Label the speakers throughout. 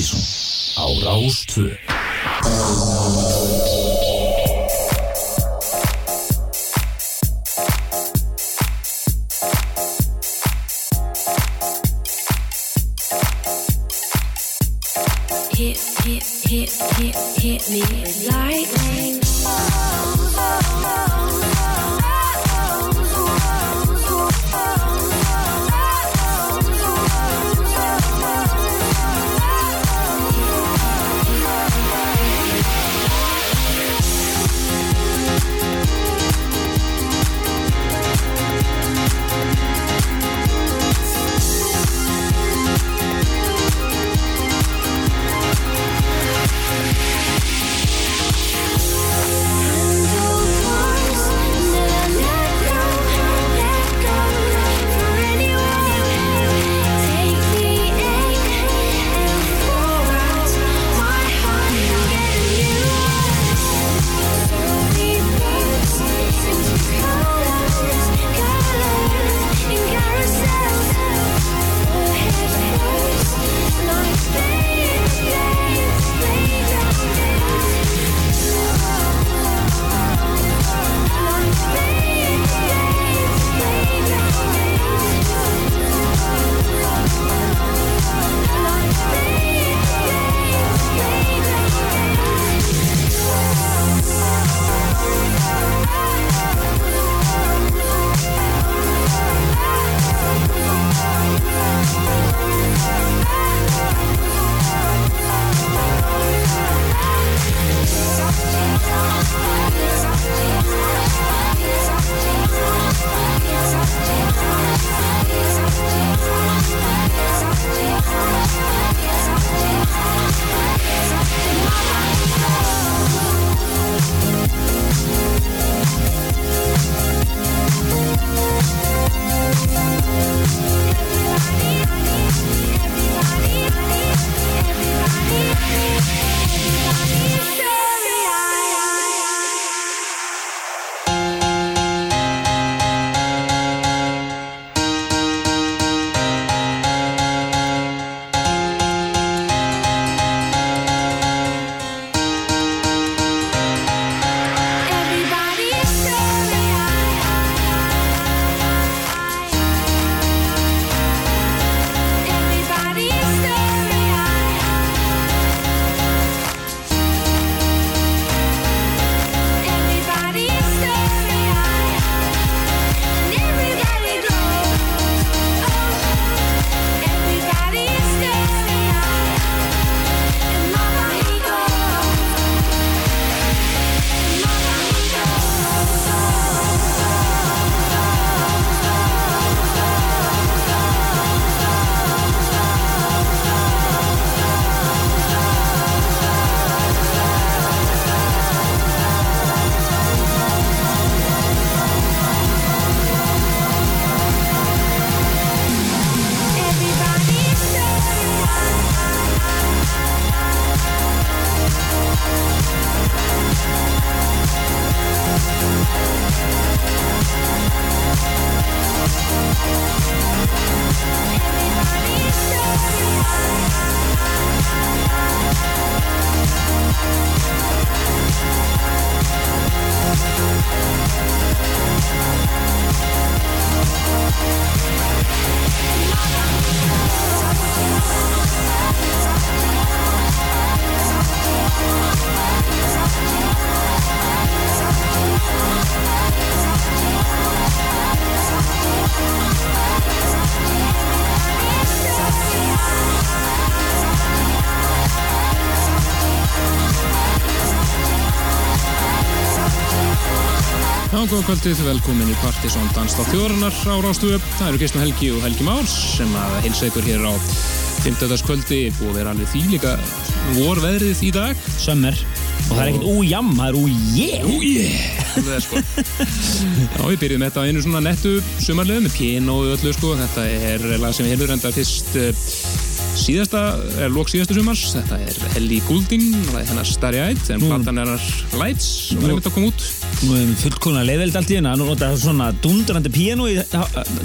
Speaker 1: Partíson á Rástvö
Speaker 2: hit, hit, hit, hit, hit me
Speaker 3: góða kvöldið, velkomin í Partisón Danstátt þjóðarinnar á Rástuöp. Það eru Kristján Helgi og Helgi Márs sem að heilsa ykkur hér á 15. kvöldi og vera alveg því líka vor veðrið í dag.
Speaker 4: Sömmer. Og það er ekkert újam, það er újé.
Speaker 3: Újé! Það er sko. Já, við byrjum þetta á einu svona nettu sumarlegu með piano og öllu sko. Þetta er lag sem við hefur enda fyrst uh, síðasta, er lók síðasta sumars þetta er Ellie Goulding hennar Starry Eyed, en platan hennar Lights var
Speaker 4: Nú-
Speaker 3: einmitt að koma út
Speaker 4: Nú erum við fullkomna leiðveld allt í hérna Nú nota svona dundrandi píanu í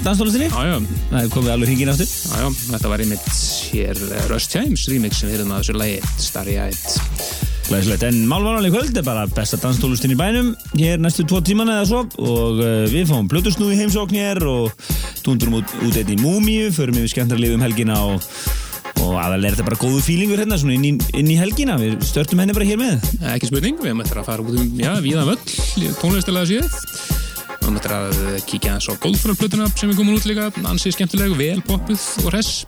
Speaker 4: danstólustinni
Speaker 3: já, já,
Speaker 4: Það er komið alveg hringin aftur.
Speaker 3: Já, já, þetta var einmitt hér eh, Rush Times remix sem við erum að þessu lagi. Starry Eyed.
Speaker 4: Glæsilegt, en málvaranlega kvöld er bara besta danstólustin í bænum hér næstu tvo tímana eða svo. Og uh, við fáum blötusnú í heimsókn hér og dundurum út, út einn í Múmíu förum yfir skemmtara lifum helgina og, og aðalega er þetta bara góðu fílingur hérna svona inn í, inn í helgina, við störtum henni bara hér með.
Speaker 3: Ekki spurning, við eftir að fara út um já, víða völl, tónlistilega séð við höfum eftir að kíkja aðeins á Goldfröldplötuna sem er komin út líka. Ansið skemmtileg, vel poppuð og hress.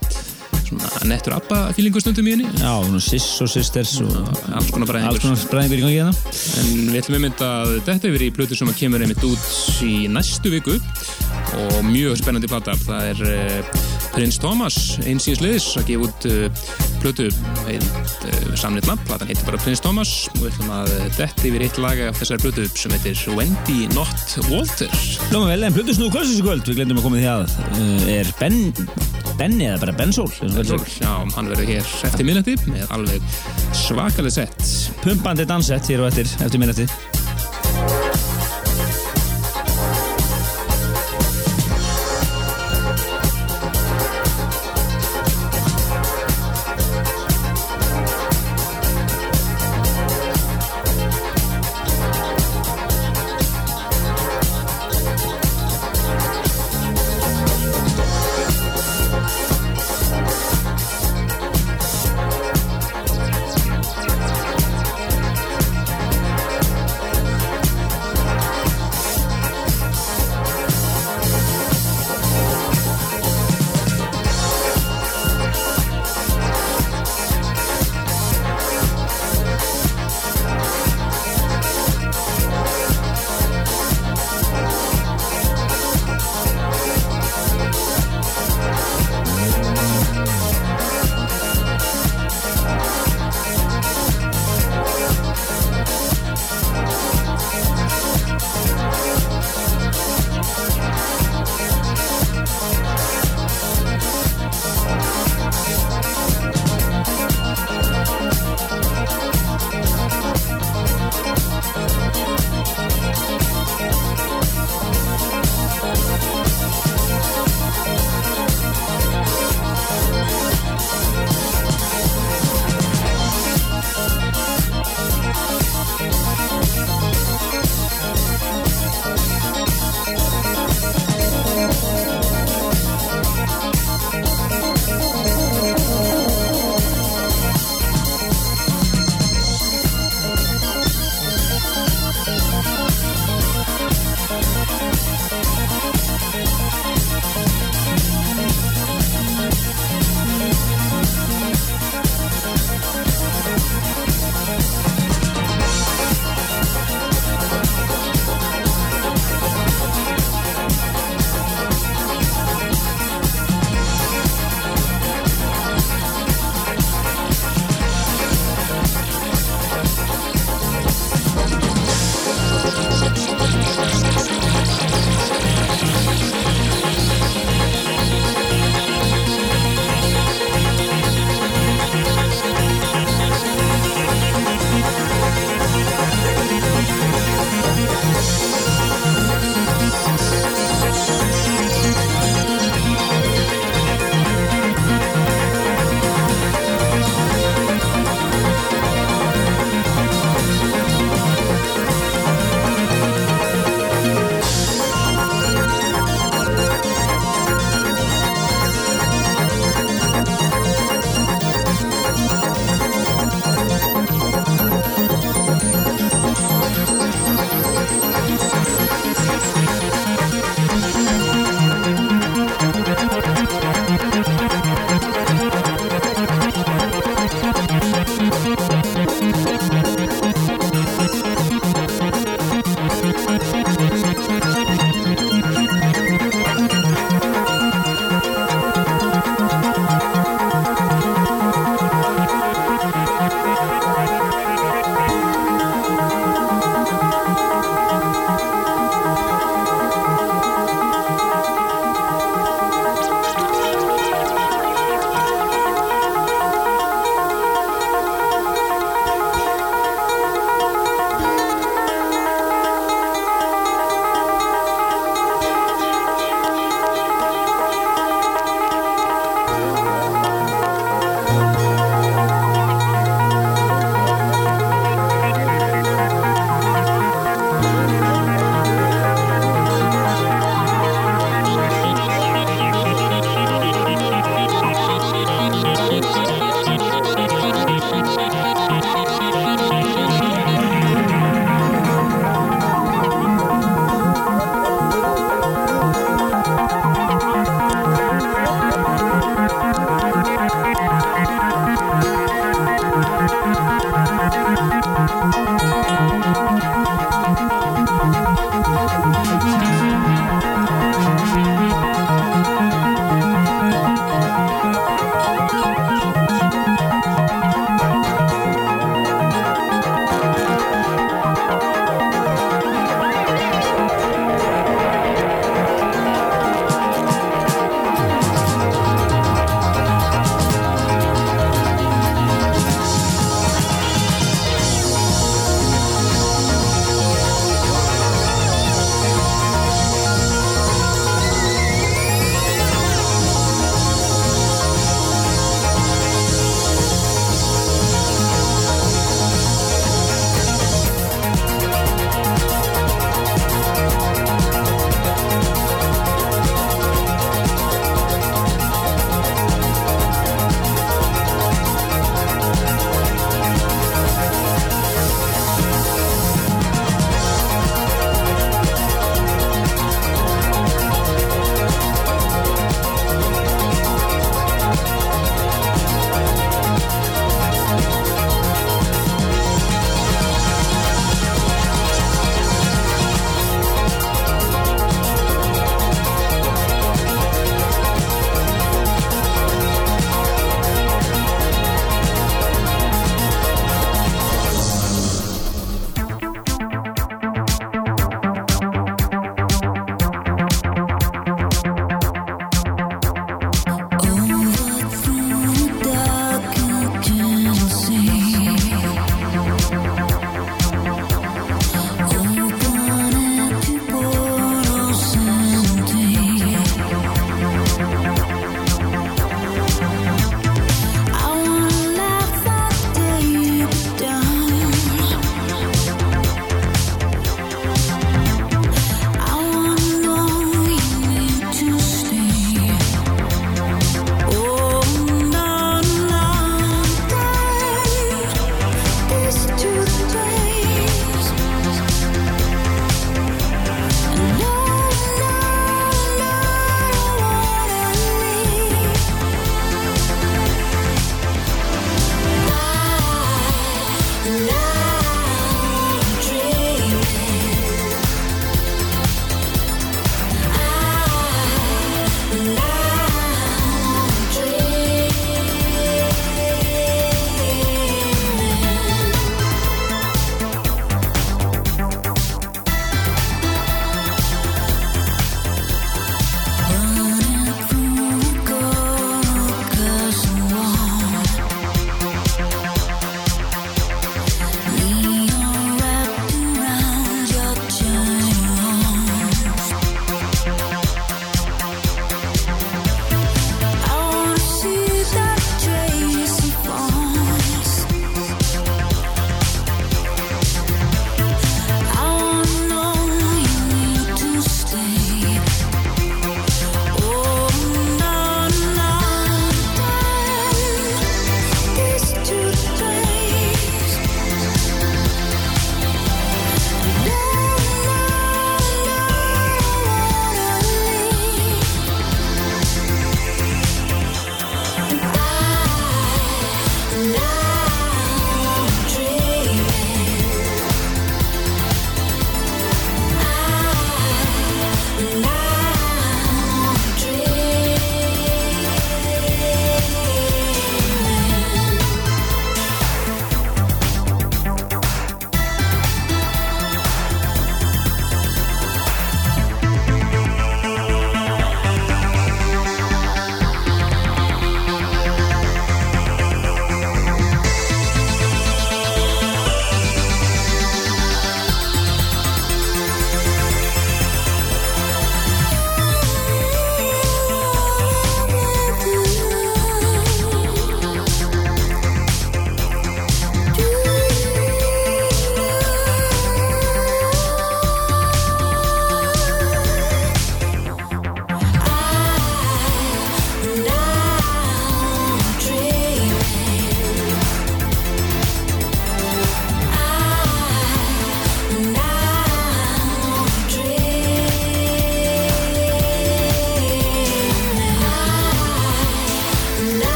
Speaker 3: Svona nettur abba fílingu stundum í henni.
Speaker 4: Já, svona Siss og Sisters og
Speaker 3: alls konar bara
Speaker 4: alls konar bræðingur í gangi hérna.
Speaker 3: En við ætlum einmitt að þetta hefur í plötu sem kemur einmitt út í næstu viku. Og mjög spennandi plata. Það er uh, Prins Thomas, eins í sliðis, að gefa út uh, plötu uh, samnit nafn. Platan heitir bara Prins Thomas og við ætlum að uh, detta yfir eitt laga af þessari plötu sem heitir Wendy Not Walter.
Speaker 4: Ljóma vel, en Plutusnú kvöldsins í kvöld, við glemdum að koma því að er Ben, Benni eða bara Bensól
Speaker 3: Já, hann verður hér eftir minnati með alveg svakalega sett.
Speaker 4: pumpandi dansett hér og eftir, eftir minnati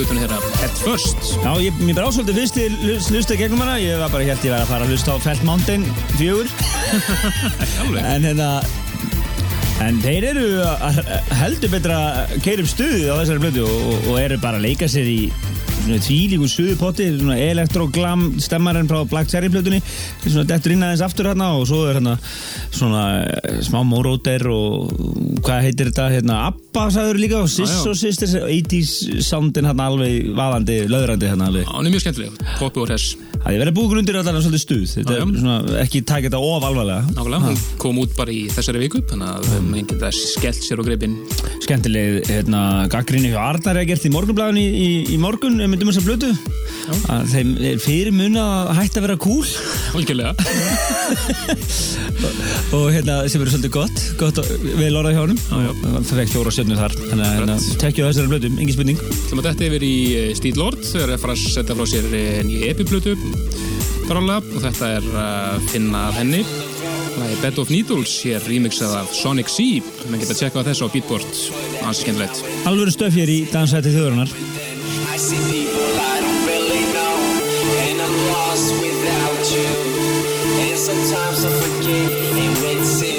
Speaker 3: Nýju plötunni hérna Head First.
Speaker 4: Já, ég, mér brá svolítið fyrst til hlusta gegnum hana, ég var bara helt var að fara að hlusta á Felt Mountain 4
Speaker 3: Alveg.
Speaker 4: en hérna en þeir eru heldur betra að keira upp stuðið á þessari blödu og, og, og eru bara að leika sér í tvílíku suðupotti, svona elektroglam stemmarinn frá Black Cherry blötunni svona dettur inn aðeins aftur hérna og svo er hérna svona eh, smá móróter og hvað heitir þetta? Hérna Abba sagður líka og Sis og Sisters 80s soundin hérna alveg vaðandi, löðrandi hérna alveg.
Speaker 3: Hún er mjög skemmtileg, poppi og hress.
Speaker 4: Það er verið að búið undir allavega svolítið stuð. Þetta er svona, ekki taka þetta of alvarlega.
Speaker 3: Nákvæmlega, hún kom út bara í þessari viku, þannig að maður geta skellt sér á greipin.
Speaker 4: Skemmtileg hérna, gaggrinni hjá Arnar er gert í morgunblæðin í, í, í morgun ef myndum þess að blötu þeim fyrir mun að hætta að vera cool.
Speaker 3: Algjörlega.
Speaker 4: og hérna, sem eru svolítið gott gott og vel orðað hjá honum það fekk fjóra stjörnur þar þannig að hérna, tekja þessari blötu, engin spurning
Speaker 3: Þannig að þetta yfir í eh, Steel Lord, þau eru að fara að setja frá sér eh, nýja brálega, og þetta er að finna af henni. Það er Bed of Needles, hér remixað af Sonic C. Menn geta að tjekka á þessu á Beatport, hans skemmtilegt.
Speaker 4: alvöru stöf hér í dansæti þjóðurinnar
Speaker 5: sometimes I forget. And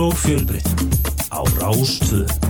Speaker 4: og fjölbreytt. Á Rástvö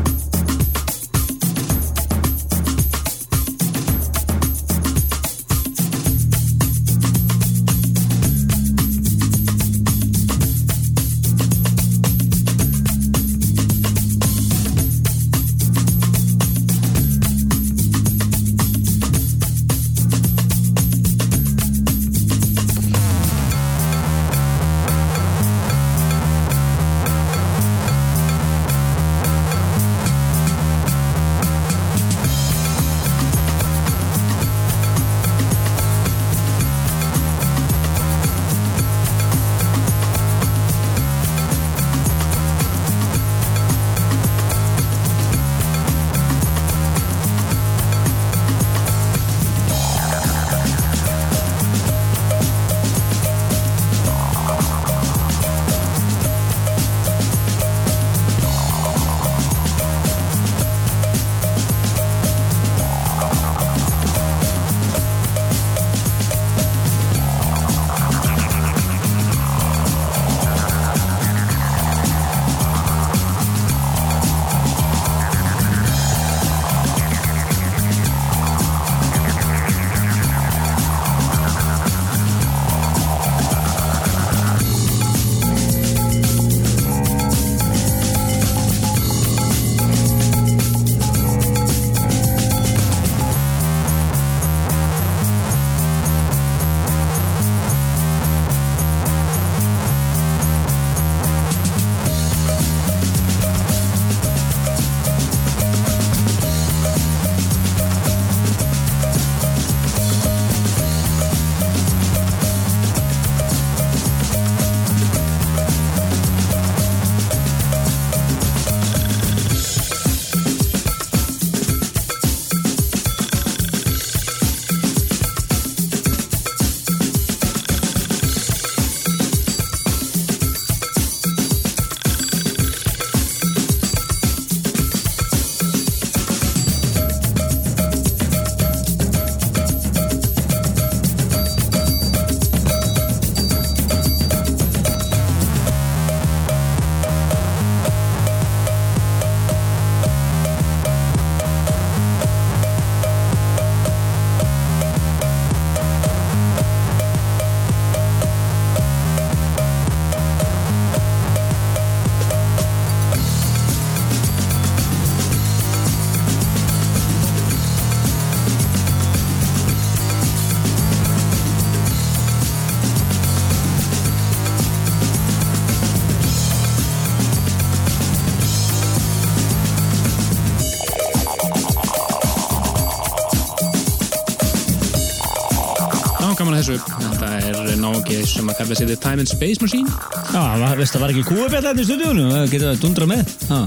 Speaker 3: nági sem að kalla sig The Time and Space Machine.
Speaker 4: Já, veist það var ekki kúabjall hérna í stundíunum, það getur það dundra með ha,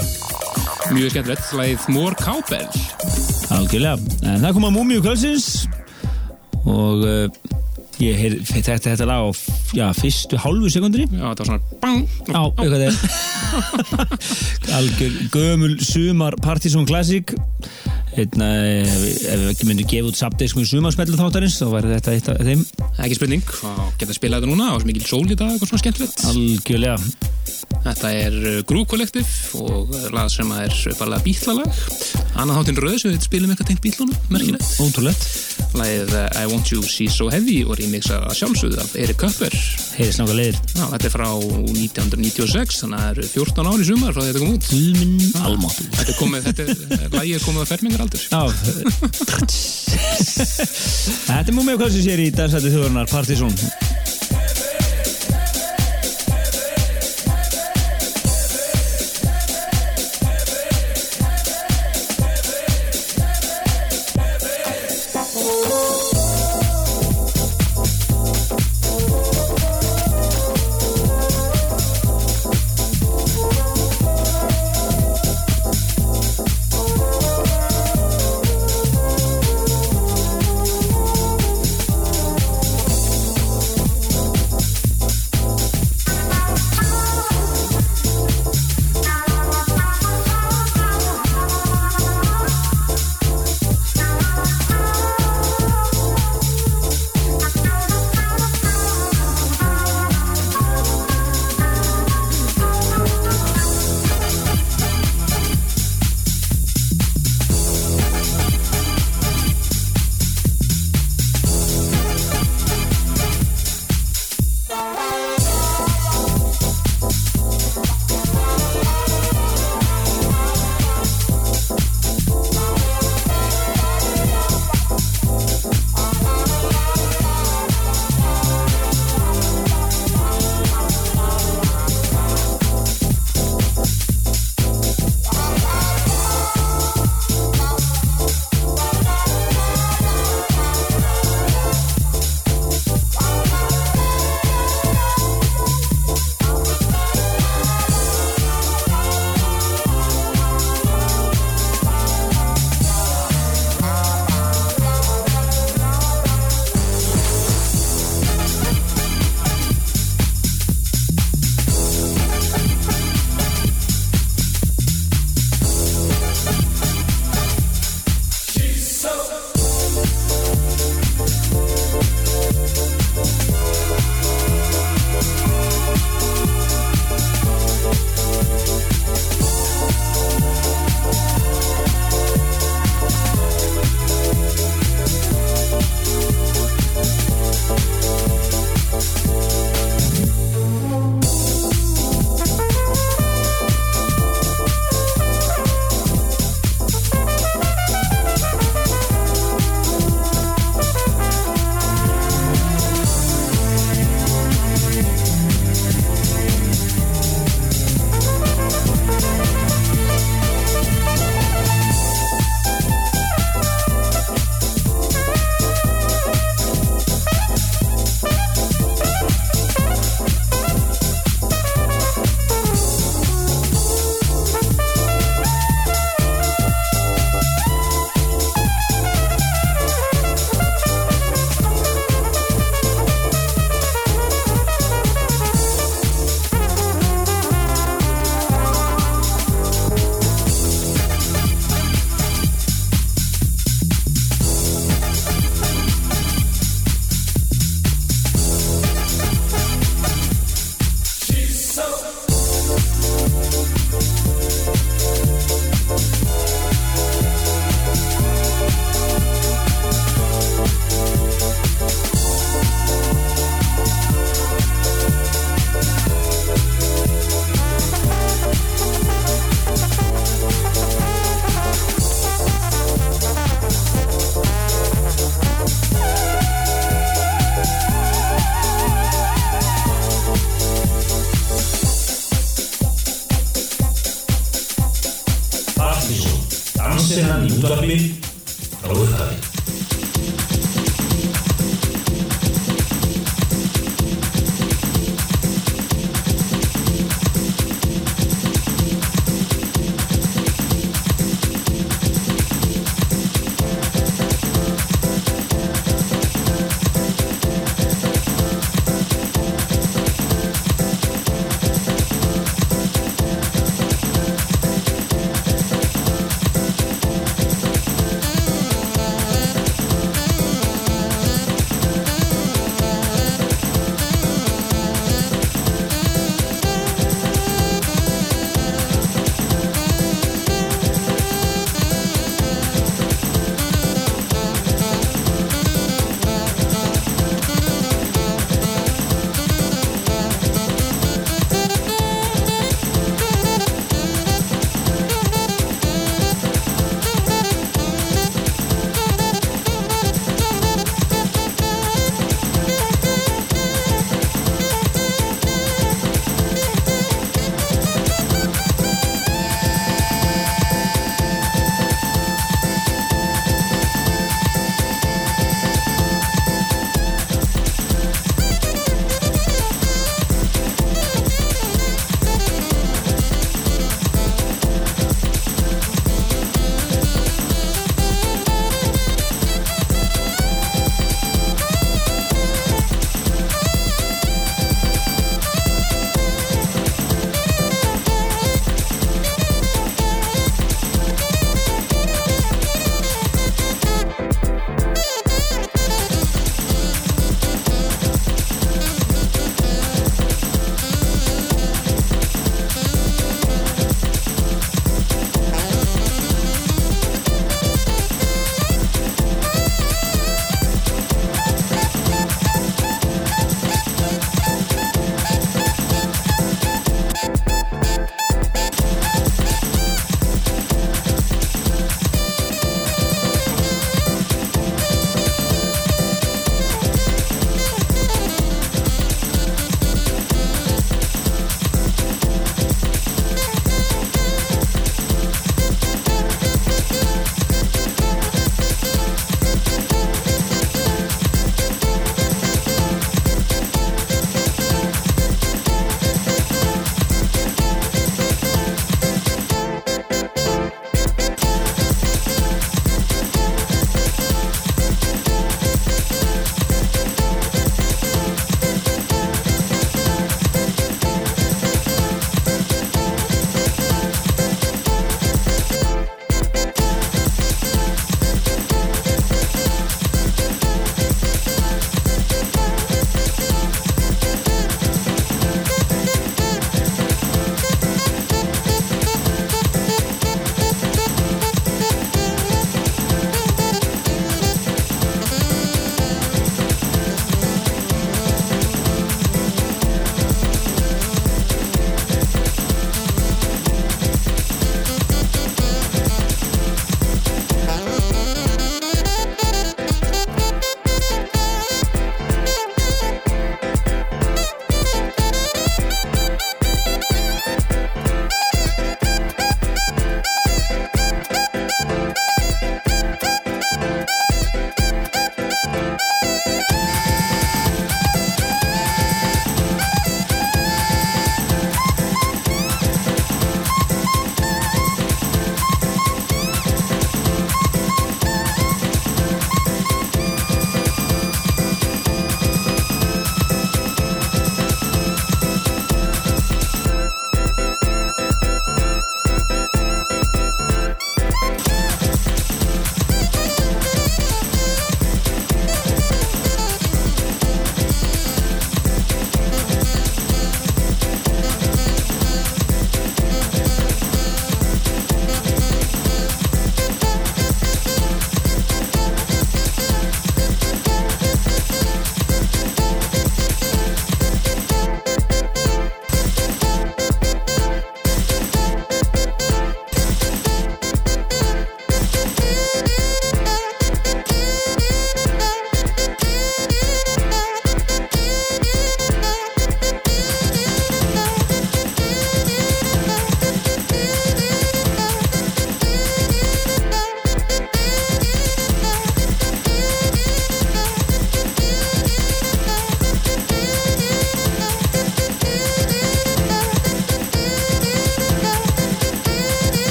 Speaker 3: Mjög skemmtilegt. Læð More Cowbell.
Speaker 4: Algjörlega, en það kom að múmiu kvöldsins og uh, ég heyr, þetta, þetta lag á já, fyrstu hálfu sekundri
Speaker 3: Já, þetta var svona bang.
Speaker 4: Já, eitthvað er Algjör gömul sumar Partizón Classic Einna, ef, ef við ekki myndum gefa út subdisk með sumarsmellu þáttarins þá væri þetta eitt af þeim
Speaker 3: Ekki spurning. Geta spilað þetta núna. Svo mikil sól í dag, eitthvað svona skemmtilegt.
Speaker 4: Algjörlega
Speaker 3: Þetta er uh, Groove Collective og uh, lag sem er uppalega bítlalag. Annað þáttinn rauð sem við spilum eitthvað tengt bítlunum, merkilegt.
Speaker 4: Ótrúlegt
Speaker 3: Lagið uh, I Want You See So Heavy og remixa sjálfsögðu af Erik Köpper.
Speaker 4: Heyrðis náttúrulega leiðir
Speaker 3: Já, þetta er frá 1996, þannig að það eru 14 ári sumar frá þetta kom út.
Speaker 4: Almáttur
Speaker 3: Þetta er komið, þetta er, lagið er komið á fermingaraldur.
Speaker 4: Já Þetta er múmiu kvöldsins hér í dagsæti þjóðurnar Partizón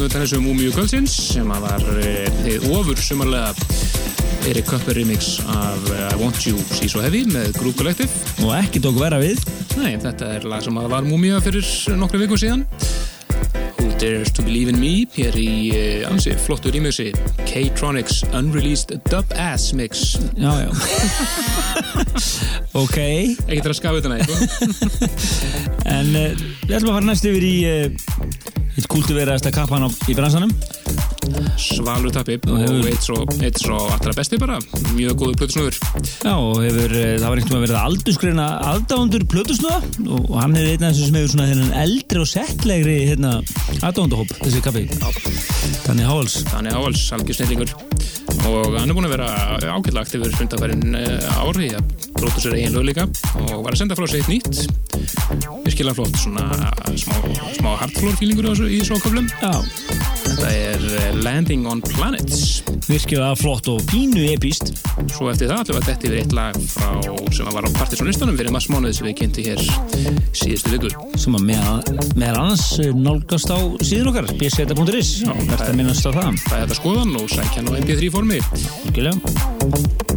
Speaker 3: Hann undan þessu Múmiu Kvöldsins sem að var þið ofur sumarlega Eric Cupper remix af uh, I Want You See So Heavy með Group Collective.
Speaker 4: Og ekki tók vera við.
Speaker 3: Nei, þetta er lag sem að var Múmia fyrir nokkru viku síðan. Who Dares To Believe In Me hér í uh, ansi flottu remixi K-Tronics Unreleased Dub Ass Mix.
Speaker 4: Já, já. ok,
Speaker 3: Ekki til að skafa þetta næ,
Speaker 4: en uh, við ætlum að fara næst yfir í uh, eitt kultuveraðasta kappan á, í bransanum.
Speaker 3: Svalur tappi. Og
Speaker 4: hefur-
Speaker 3: eitt svo, eitt svo allra besti bara. Mjög góðu plötusnúður.
Speaker 4: Já, og hefur, uh, það var einhvern veginn að aldursgreina aðdáðundur plötusnúða. Og hann er einn af þessum sem hefur svona þennan eldri og settlegri hérna, aðdáðundahóp, þessi kappi. Þannig háls.
Speaker 3: Þannig Ávals, algjör snillingur. Og hann er búin að vera ágætlega aktífur fundafærin ári að bróta sér eigin lög líka. Og var að senda frá sér eitt nýtt virkilega flott svona smá, smá hardfloor feelingur í svo köflum
Speaker 4: Já,
Speaker 3: þetta er eh, Landing on Planets.
Speaker 4: Virkilega flott og pínu epíst.
Speaker 3: svo eftir það að þetta yfir eitt lag frá sem var á partysónlistanum fyrir maður mánuði sem við kynnti hér síðustu viku
Speaker 4: sem að meðal, annars uh, nálgast á síðan okkar bseta.is,
Speaker 3: það
Speaker 4: að
Speaker 3: er- er þetta skoðan og sækja hann á mp3 formi.
Speaker 4: Virkilega.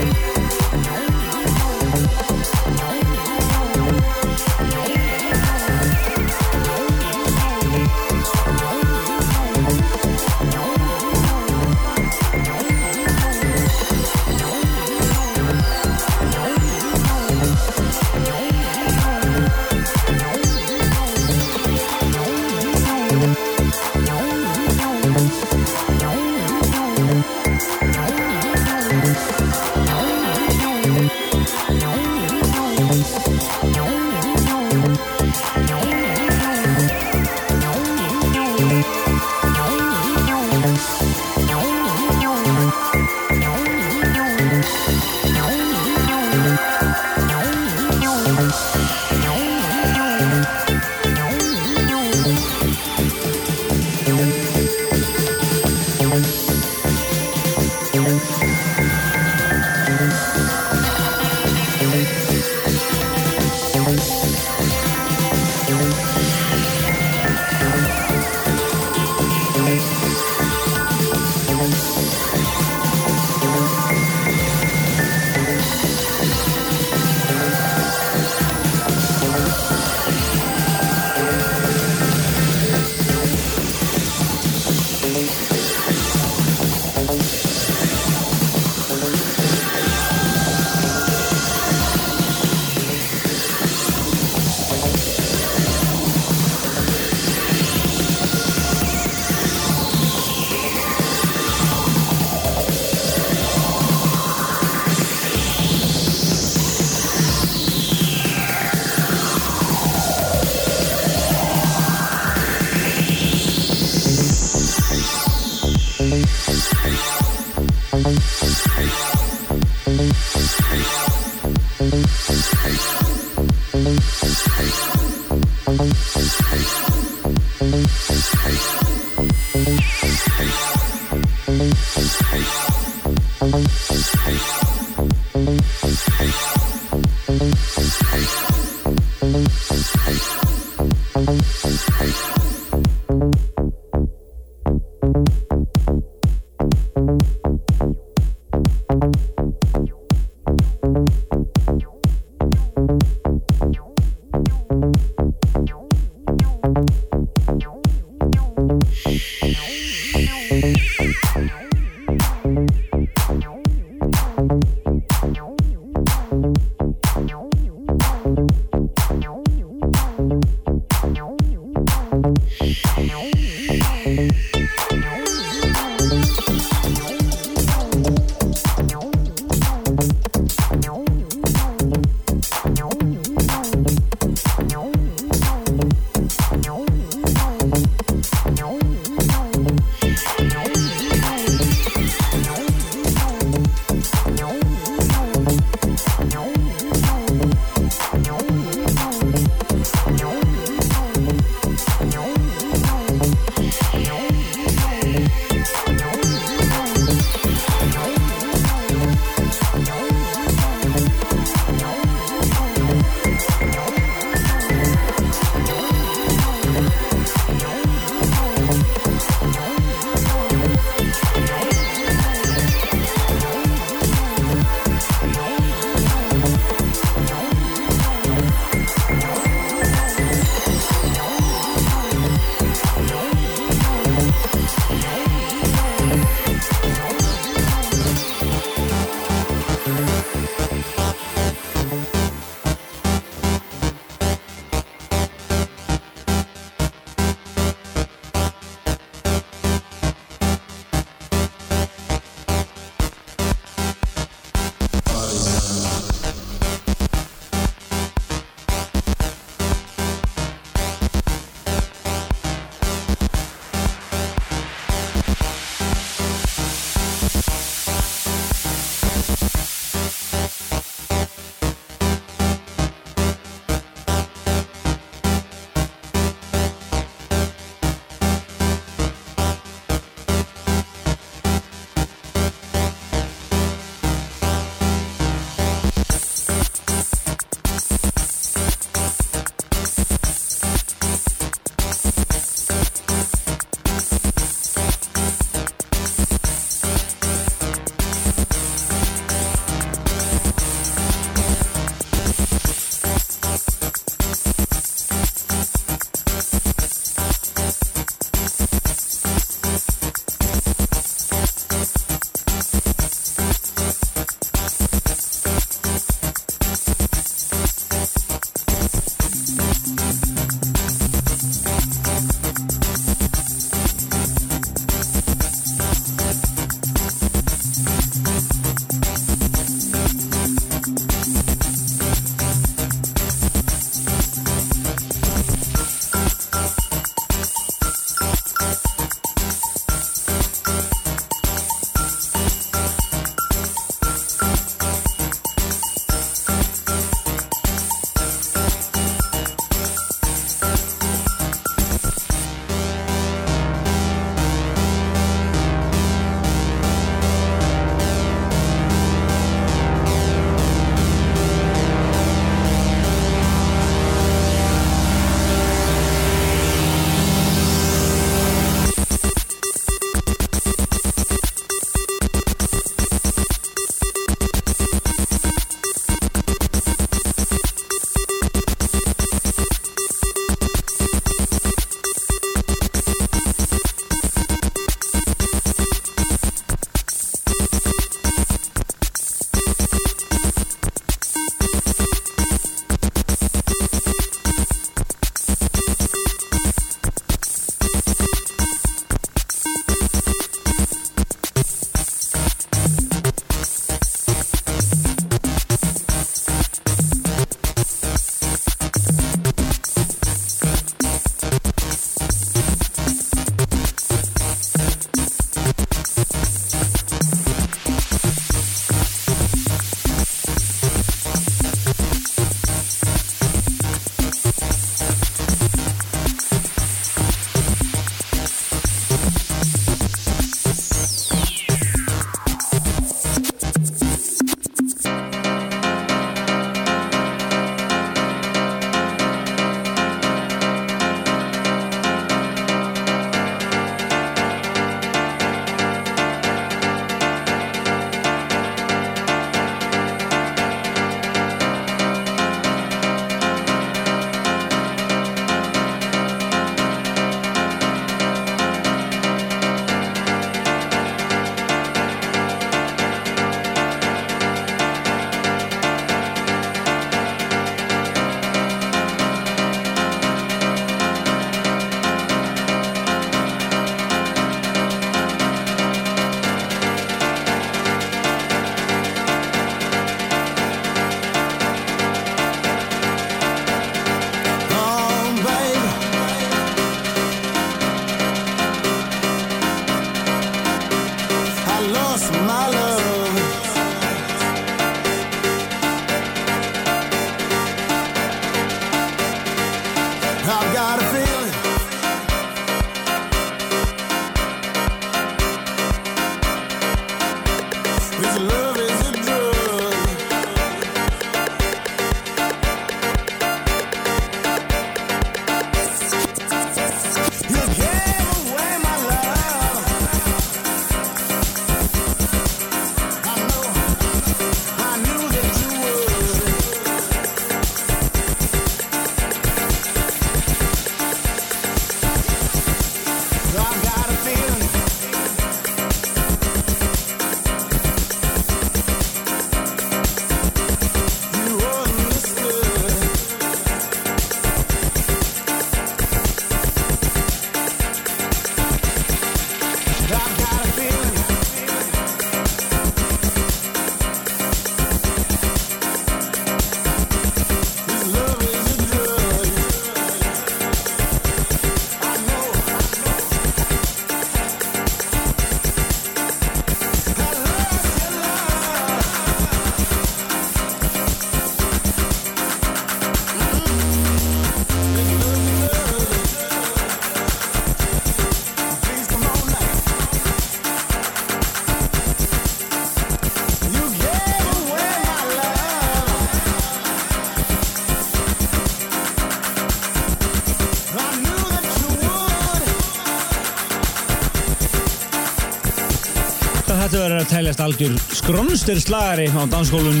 Speaker 4: Algjör skronstir slagari á dansskólun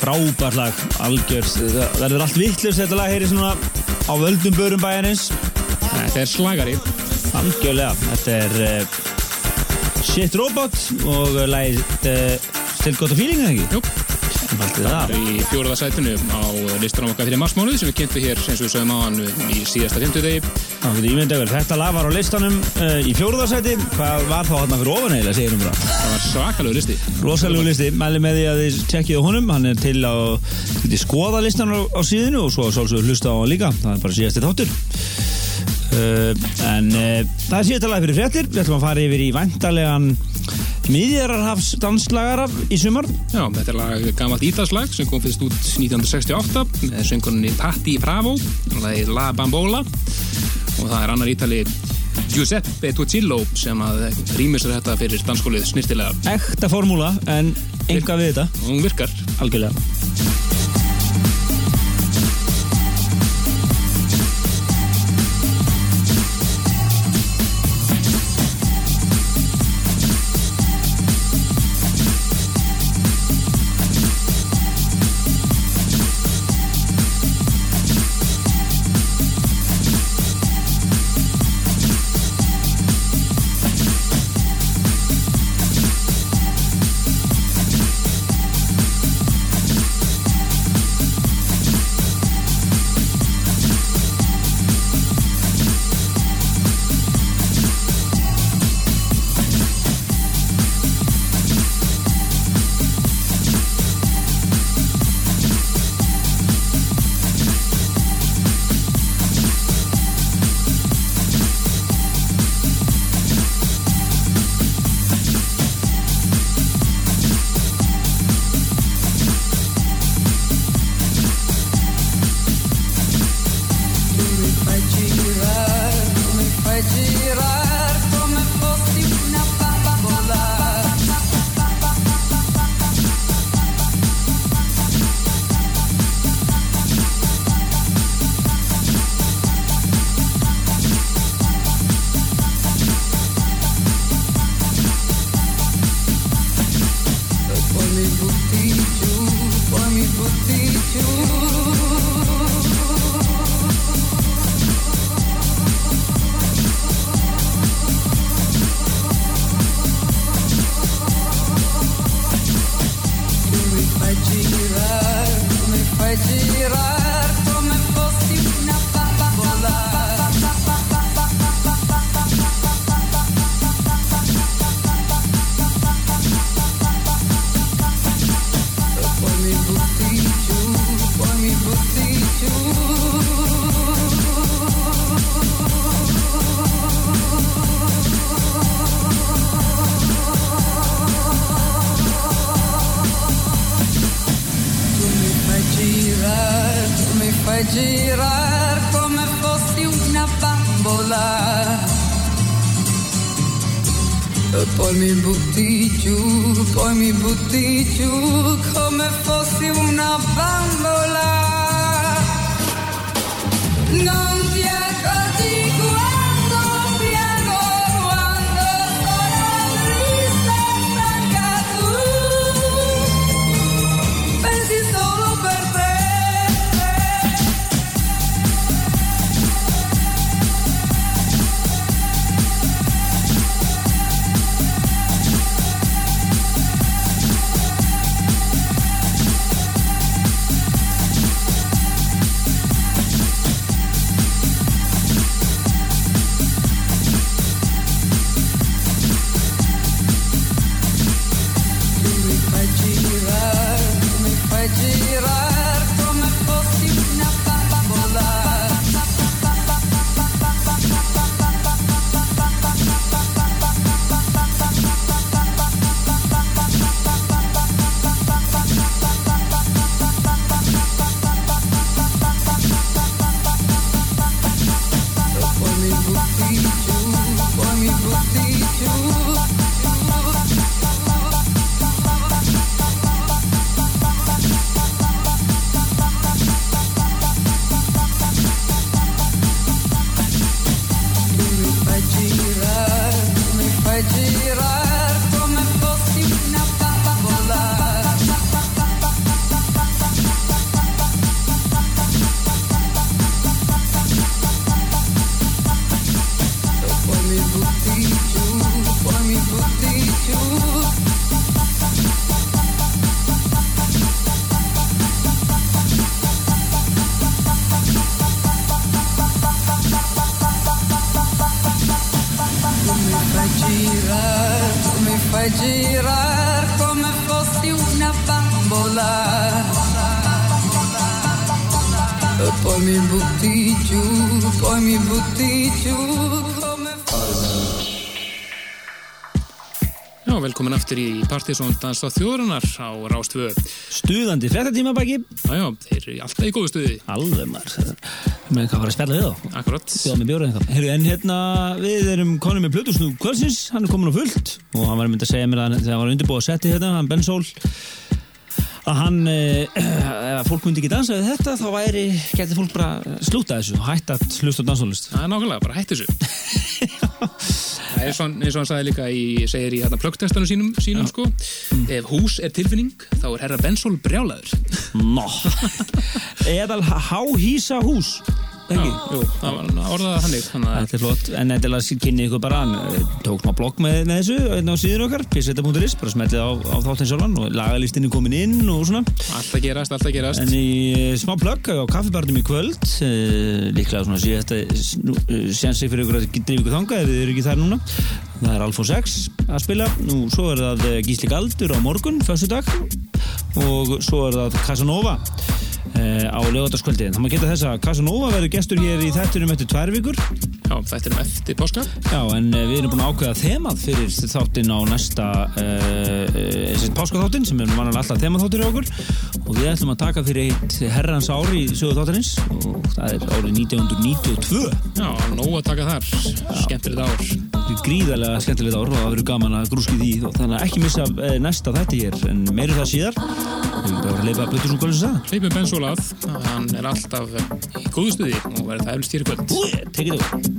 Speaker 4: frábær lag, algjör það verður allt vittlust þetta lag heyri svona á völdum börum bæjarins.
Speaker 3: Þetta er slagari.
Speaker 4: algjörlega, þetta er uh, Shit Robot og lagið uh, Still Got a Feeling eða ekki?
Speaker 3: Jú,
Speaker 4: Einfaldið
Speaker 3: það er í fjóraða sætinu á listanum okkar fyrir marsmánuð sem við kynntum hér, eins og við sögum á hann í síðasta 50
Speaker 4: þetta lag var á listanum uh, í fjóruðarsæti, hvað var þá hann fyrir ofan eiginlega, segir um það
Speaker 3: Það var svakalegu listi.
Speaker 4: Rosalegu listi, mæli með því að þið tekkið á honum, hann er til getið skoða listan á, á síðinu og svo sálsögur hlusta á hann líka, það er bara síðasti þáttur. Uh, en uh, það er síðasta lag fyrir fréttir, við ætlum að fara yfir í væntarlegan miðjararhafs danslagara í sumar.
Speaker 3: Já, þetta er lag gammalt ítalslag sem kom fyrst út 1968 með söngunni Patti Bravo, lagið La Bambola og það er annar ítali Giuseppe Tuccillo sem að rýmur sér þetta fyrir dansskólið snirtilega
Speaker 4: Ekta formúla, en enga við þetta,
Speaker 3: og hún virkar.
Speaker 4: algjörlega.
Speaker 6: Poi mi butti giù, poi mi butti giù come fossi una bambola.
Speaker 3: Velkomin aftur í Partisón Dans á þjóðrunar á Rástvö.
Speaker 4: Stuðandi fréttatíma baki.
Speaker 3: Já, já, þeir eru alltaf í góðu stuði.
Speaker 4: Alveg maður. Með hvað var að spjalla við þá?
Speaker 3: Akkurat.
Speaker 4: Bjóða með bjóra eitthvað Herru, en hérna, við erum konum með Plutusnú kvöldsins, hann er komin á fullt. Og hann var myndið að segja mér að þegar hann var undirbúið að setja hérna, hann Ben Sól að hann, eh, ef fólk myndi ekki dansa við þetta, þá væri, geti fólk bara slúta þessu, hætta að hlusta á dansólist
Speaker 3: Það er svona, eins og hann sagði líka í, segir í hérna plöggtestanum sínum, sínum sko, ef hús er tilfinning, þá er herra Bensól brjálaður.
Speaker 4: Nó Eðal háhísa hús?
Speaker 3: Jú, það var orðað hannig, þannig að
Speaker 4: Þetta er flott, en þetta er að kynni ykkur bara. Hann eh, tók smá blogg með, með þessu hérna á síðun okkar, pissetta.is, bara smetlið á, á þáttinn sjálfan og lagalistinni komin inn og svona.
Speaker 3: Allt að gerast, allt að gerast.
Speaker 4: En í eh, smá plugg á kaffibarnum í kvöld uh, líklega svona sé þetta uh, sénsig fyrir ykkur að drifa ykkur þanga ef þið eru ekki þar núna. Það er Alfons X að spila. Nú svo er það eh, Gísli Galdur á morgun föstudag. Og svo er það Casanova uh, á lögataskvöldi það maður geta þess að Casanova verður gestur hér í þættunum eftir tvær vikur
Speaker 3: Já, þetta er um eftir páska.
Speaker 4: Já, en uh, við erum búin að ákveða þemað fyrir þáttinn á næsta uh, páskaþáttinn sem er mannalega alltaf þemaþáttur í okkur og við ætlum að taka fyrir eitt herrans ári í sögu þáttarins og það er árið 1992
Speaker 3: Já, nóg að taka þar. Skemmtilegt ár.
Speaker 4: Gríðarlega skemmtilegt ár og það verður gaman að grúski því og þannig að ekki missa næsta þætti hér en meiri það síðar við bara að leipa Plutur sem Gólins að
Speaker 3: Leipur Bensól að, hann er alltaf í góðu stuði og verður það eflust hér í kvöld.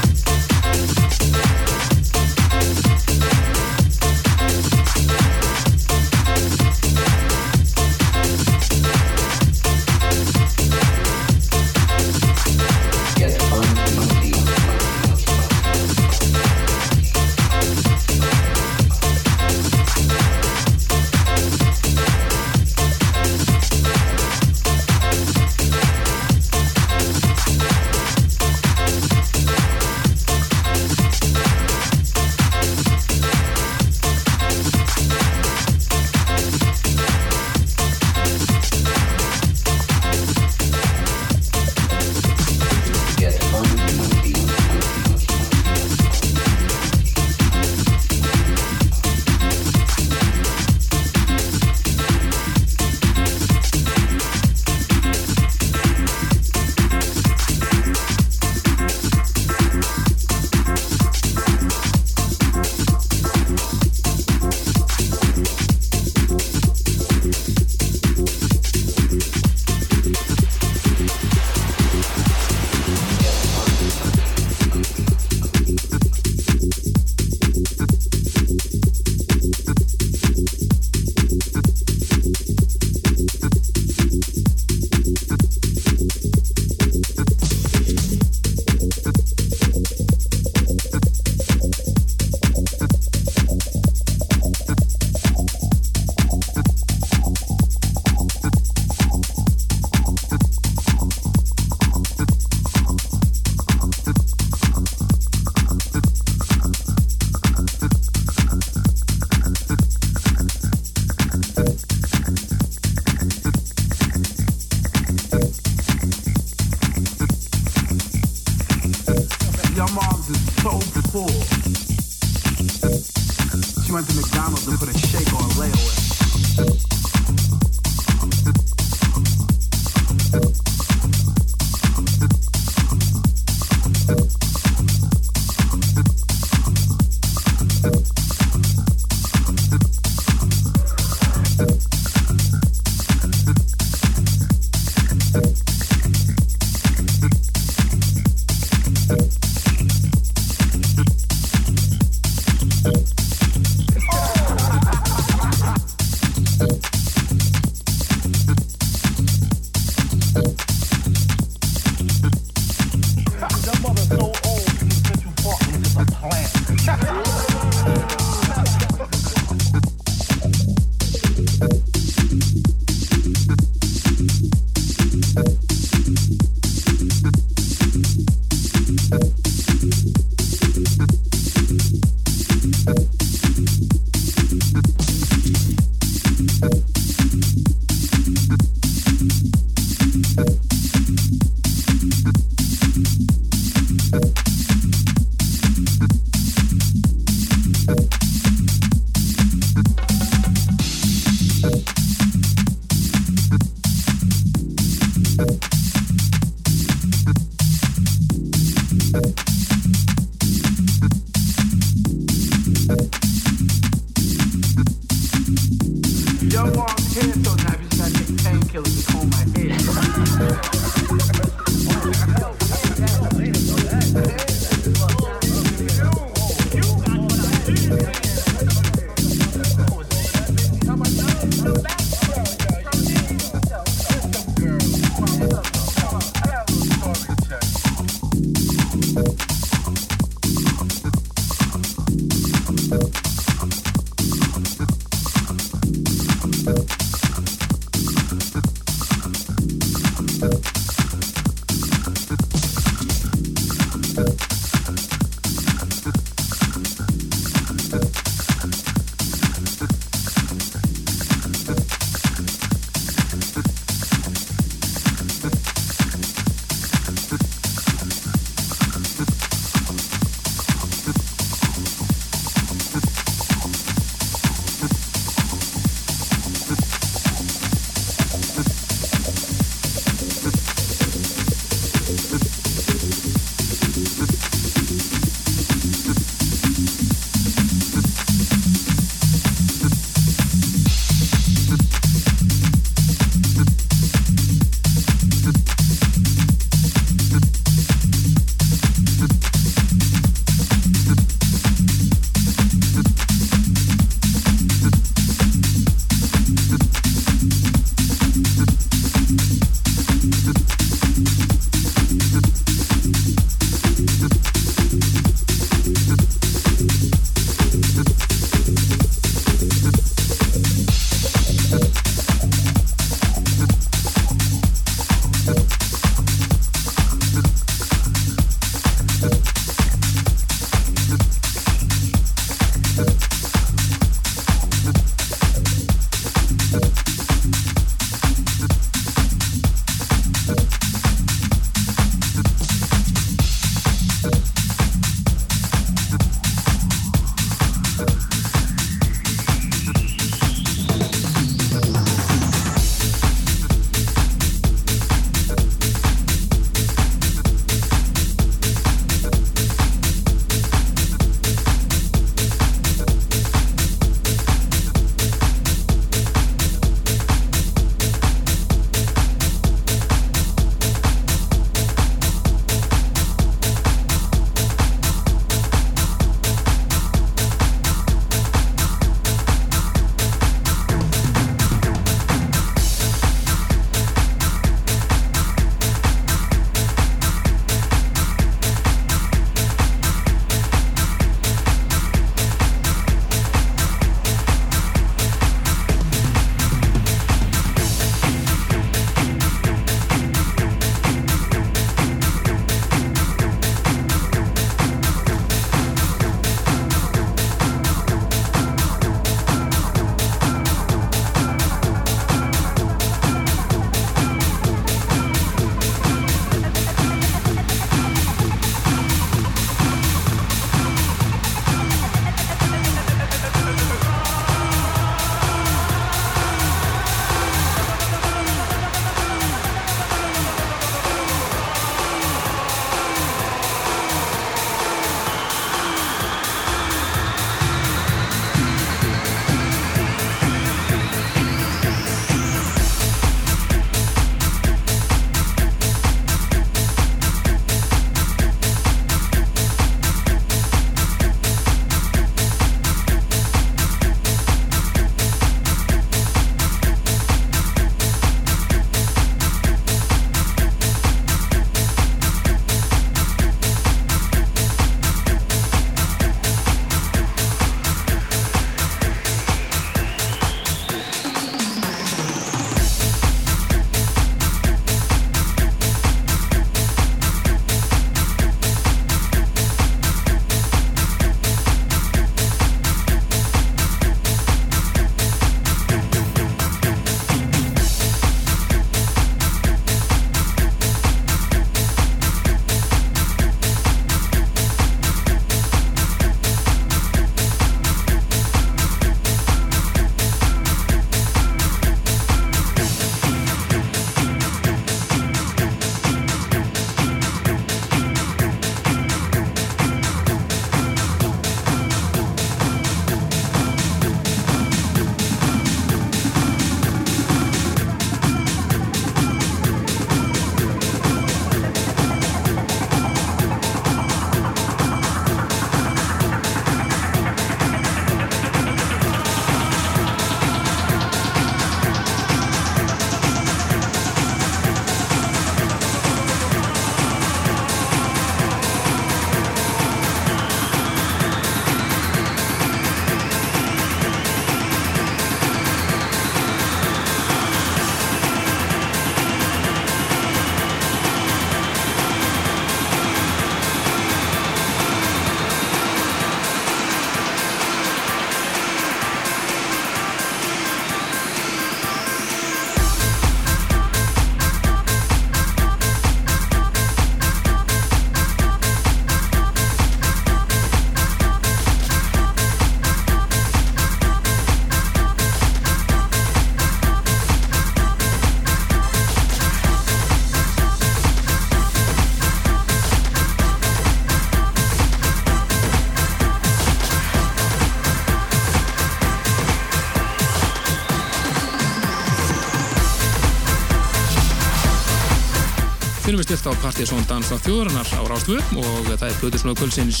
Speaker 3: Stilt á Partizón Dansa þjóðarinnar á Rástvö og það er Plutusnóðu kvöldsins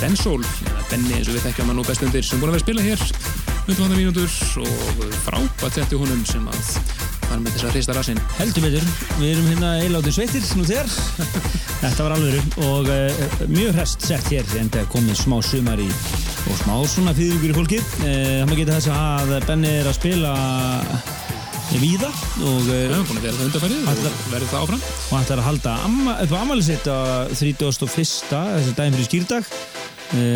Speaker 3: Ben Soul, eða Benni eins og við þekkjum hann nú best undir sem búin að vera að spila hér 100 mínútur og frábært þetta í honum sem að var með þess að hrista rassinn.
Speaker 4: Heldur betur, við erum hérna eiláttið sveitir nú þegar. Þetta var alvöru og uh, mjög hrest sett hér en það komið smá sumar í og smá svona fýðugur í fólki. Uh, það maður geta þess að Benni er að spila víða og
Speaker 3: Já,
Speaker 4: uh,
Speaker 3: hann er búin að vera það undarfærið og verður það áfram.
Speaker 4: og hann ætlar að halda á ammali sitt á 31. þessi daginn fyrir skýrdag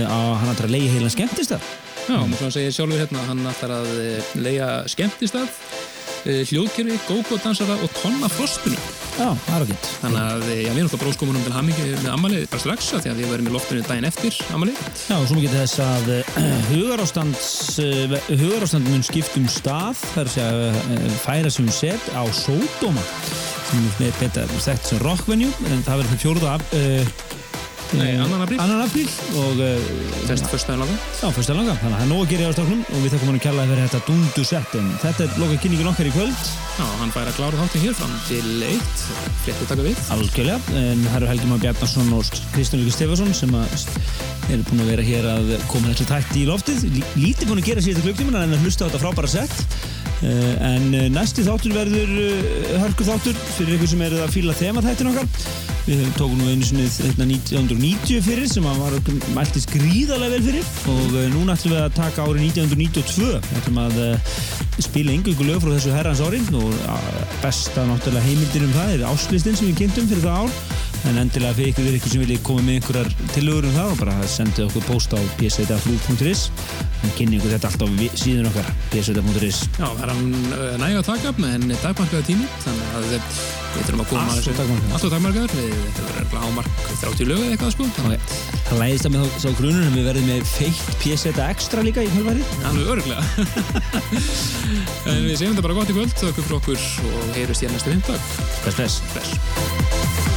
Speaker 4: á hann ætlar að leiði heilan skemmtist þar.
Speaker 3: Já, og svo segir sjálfur hérna, hann ætlar að eh, leia skemmtistað, eh, hljóðkerfi, gógódansara og tonna frostbunni.
Speaker 4: Já, það er okkur.
Speaker 3: Þannig að eh, já, við erum alltaf bróðskomunum til hamingi með ammalið bara strax af því að við verðum í loftinu daginn eftir ammalið.
Speaker 4: Já, og svo geta þess að uh, hugarástand, mun skipt um stað, það er að uh, færa sem set á Sódóma sem er betra þekkt sem rockvenue en það verður fjóruða af, uh,
Speaker 3: Nei, annan apríl.
Speaker 4: annan apríl og uh,
Speaker 3: Fyrst fyrstaðin laga.
Speaker 4: já, fyrsta langa, þannig að það er nóg að gera á stafnum og við þakkum hann að kjalla fyrir þetta dundu sett en þetta er loka kynningin okkar í kvöld.
Speaker 3: Já, hann fær að klára þáttin hér fram til eitt, flétti taka við.
Speaker 4: algjörlega, en það eru Helgi Már Bjarnason og Kristján Líka Stefansson sem að eru búin að vera hér að koma þessu tætti í loftið. Lí- lítið búin að gera síðan klukktíman en að hlusta á þetta frábæra sett en uh, næsti þáttur verður uh, hörku þáttur fyrir ykkur sem eru að fíla þemaþættin okkar. Við tókum nú einu sinni þetta 1990 fyrir sem var mæltist gríðarlega vel fyrir. Og núna ætlum við að taka árið 1992 við ætlum að spila yngjöngu lög frá þessu herrans ári. Og besta náttúrulega heimildin um það er áslistin sem við kynntum fyrir það ár en endilega fyrir ykkur, ykkur sem vilja koma með einhverjar tillögur um það og bara sendið okkur post á psvitaflug.is en kynni ykkur þetta allt á vi- síðun okkar psvitaf.is
Speaker 3: Já, það er uh, nægja að taka en dagmarkaða tími, þannig að við við þurfum að koma að. Alltaf dagmarkaðar, við verður örugglega hámark 30 lög eða eitthvað sko, þannig að
Speaker 4: Það læðist að með þá- sá grunur en við verðum með feitt psvita ekstra líka í fjölværi
Speaker 3: alveg örglega. en við segjum þetta bara gott í kvöld, og heyrust hér næstu vindag.
Speaker 4: Bless Bless.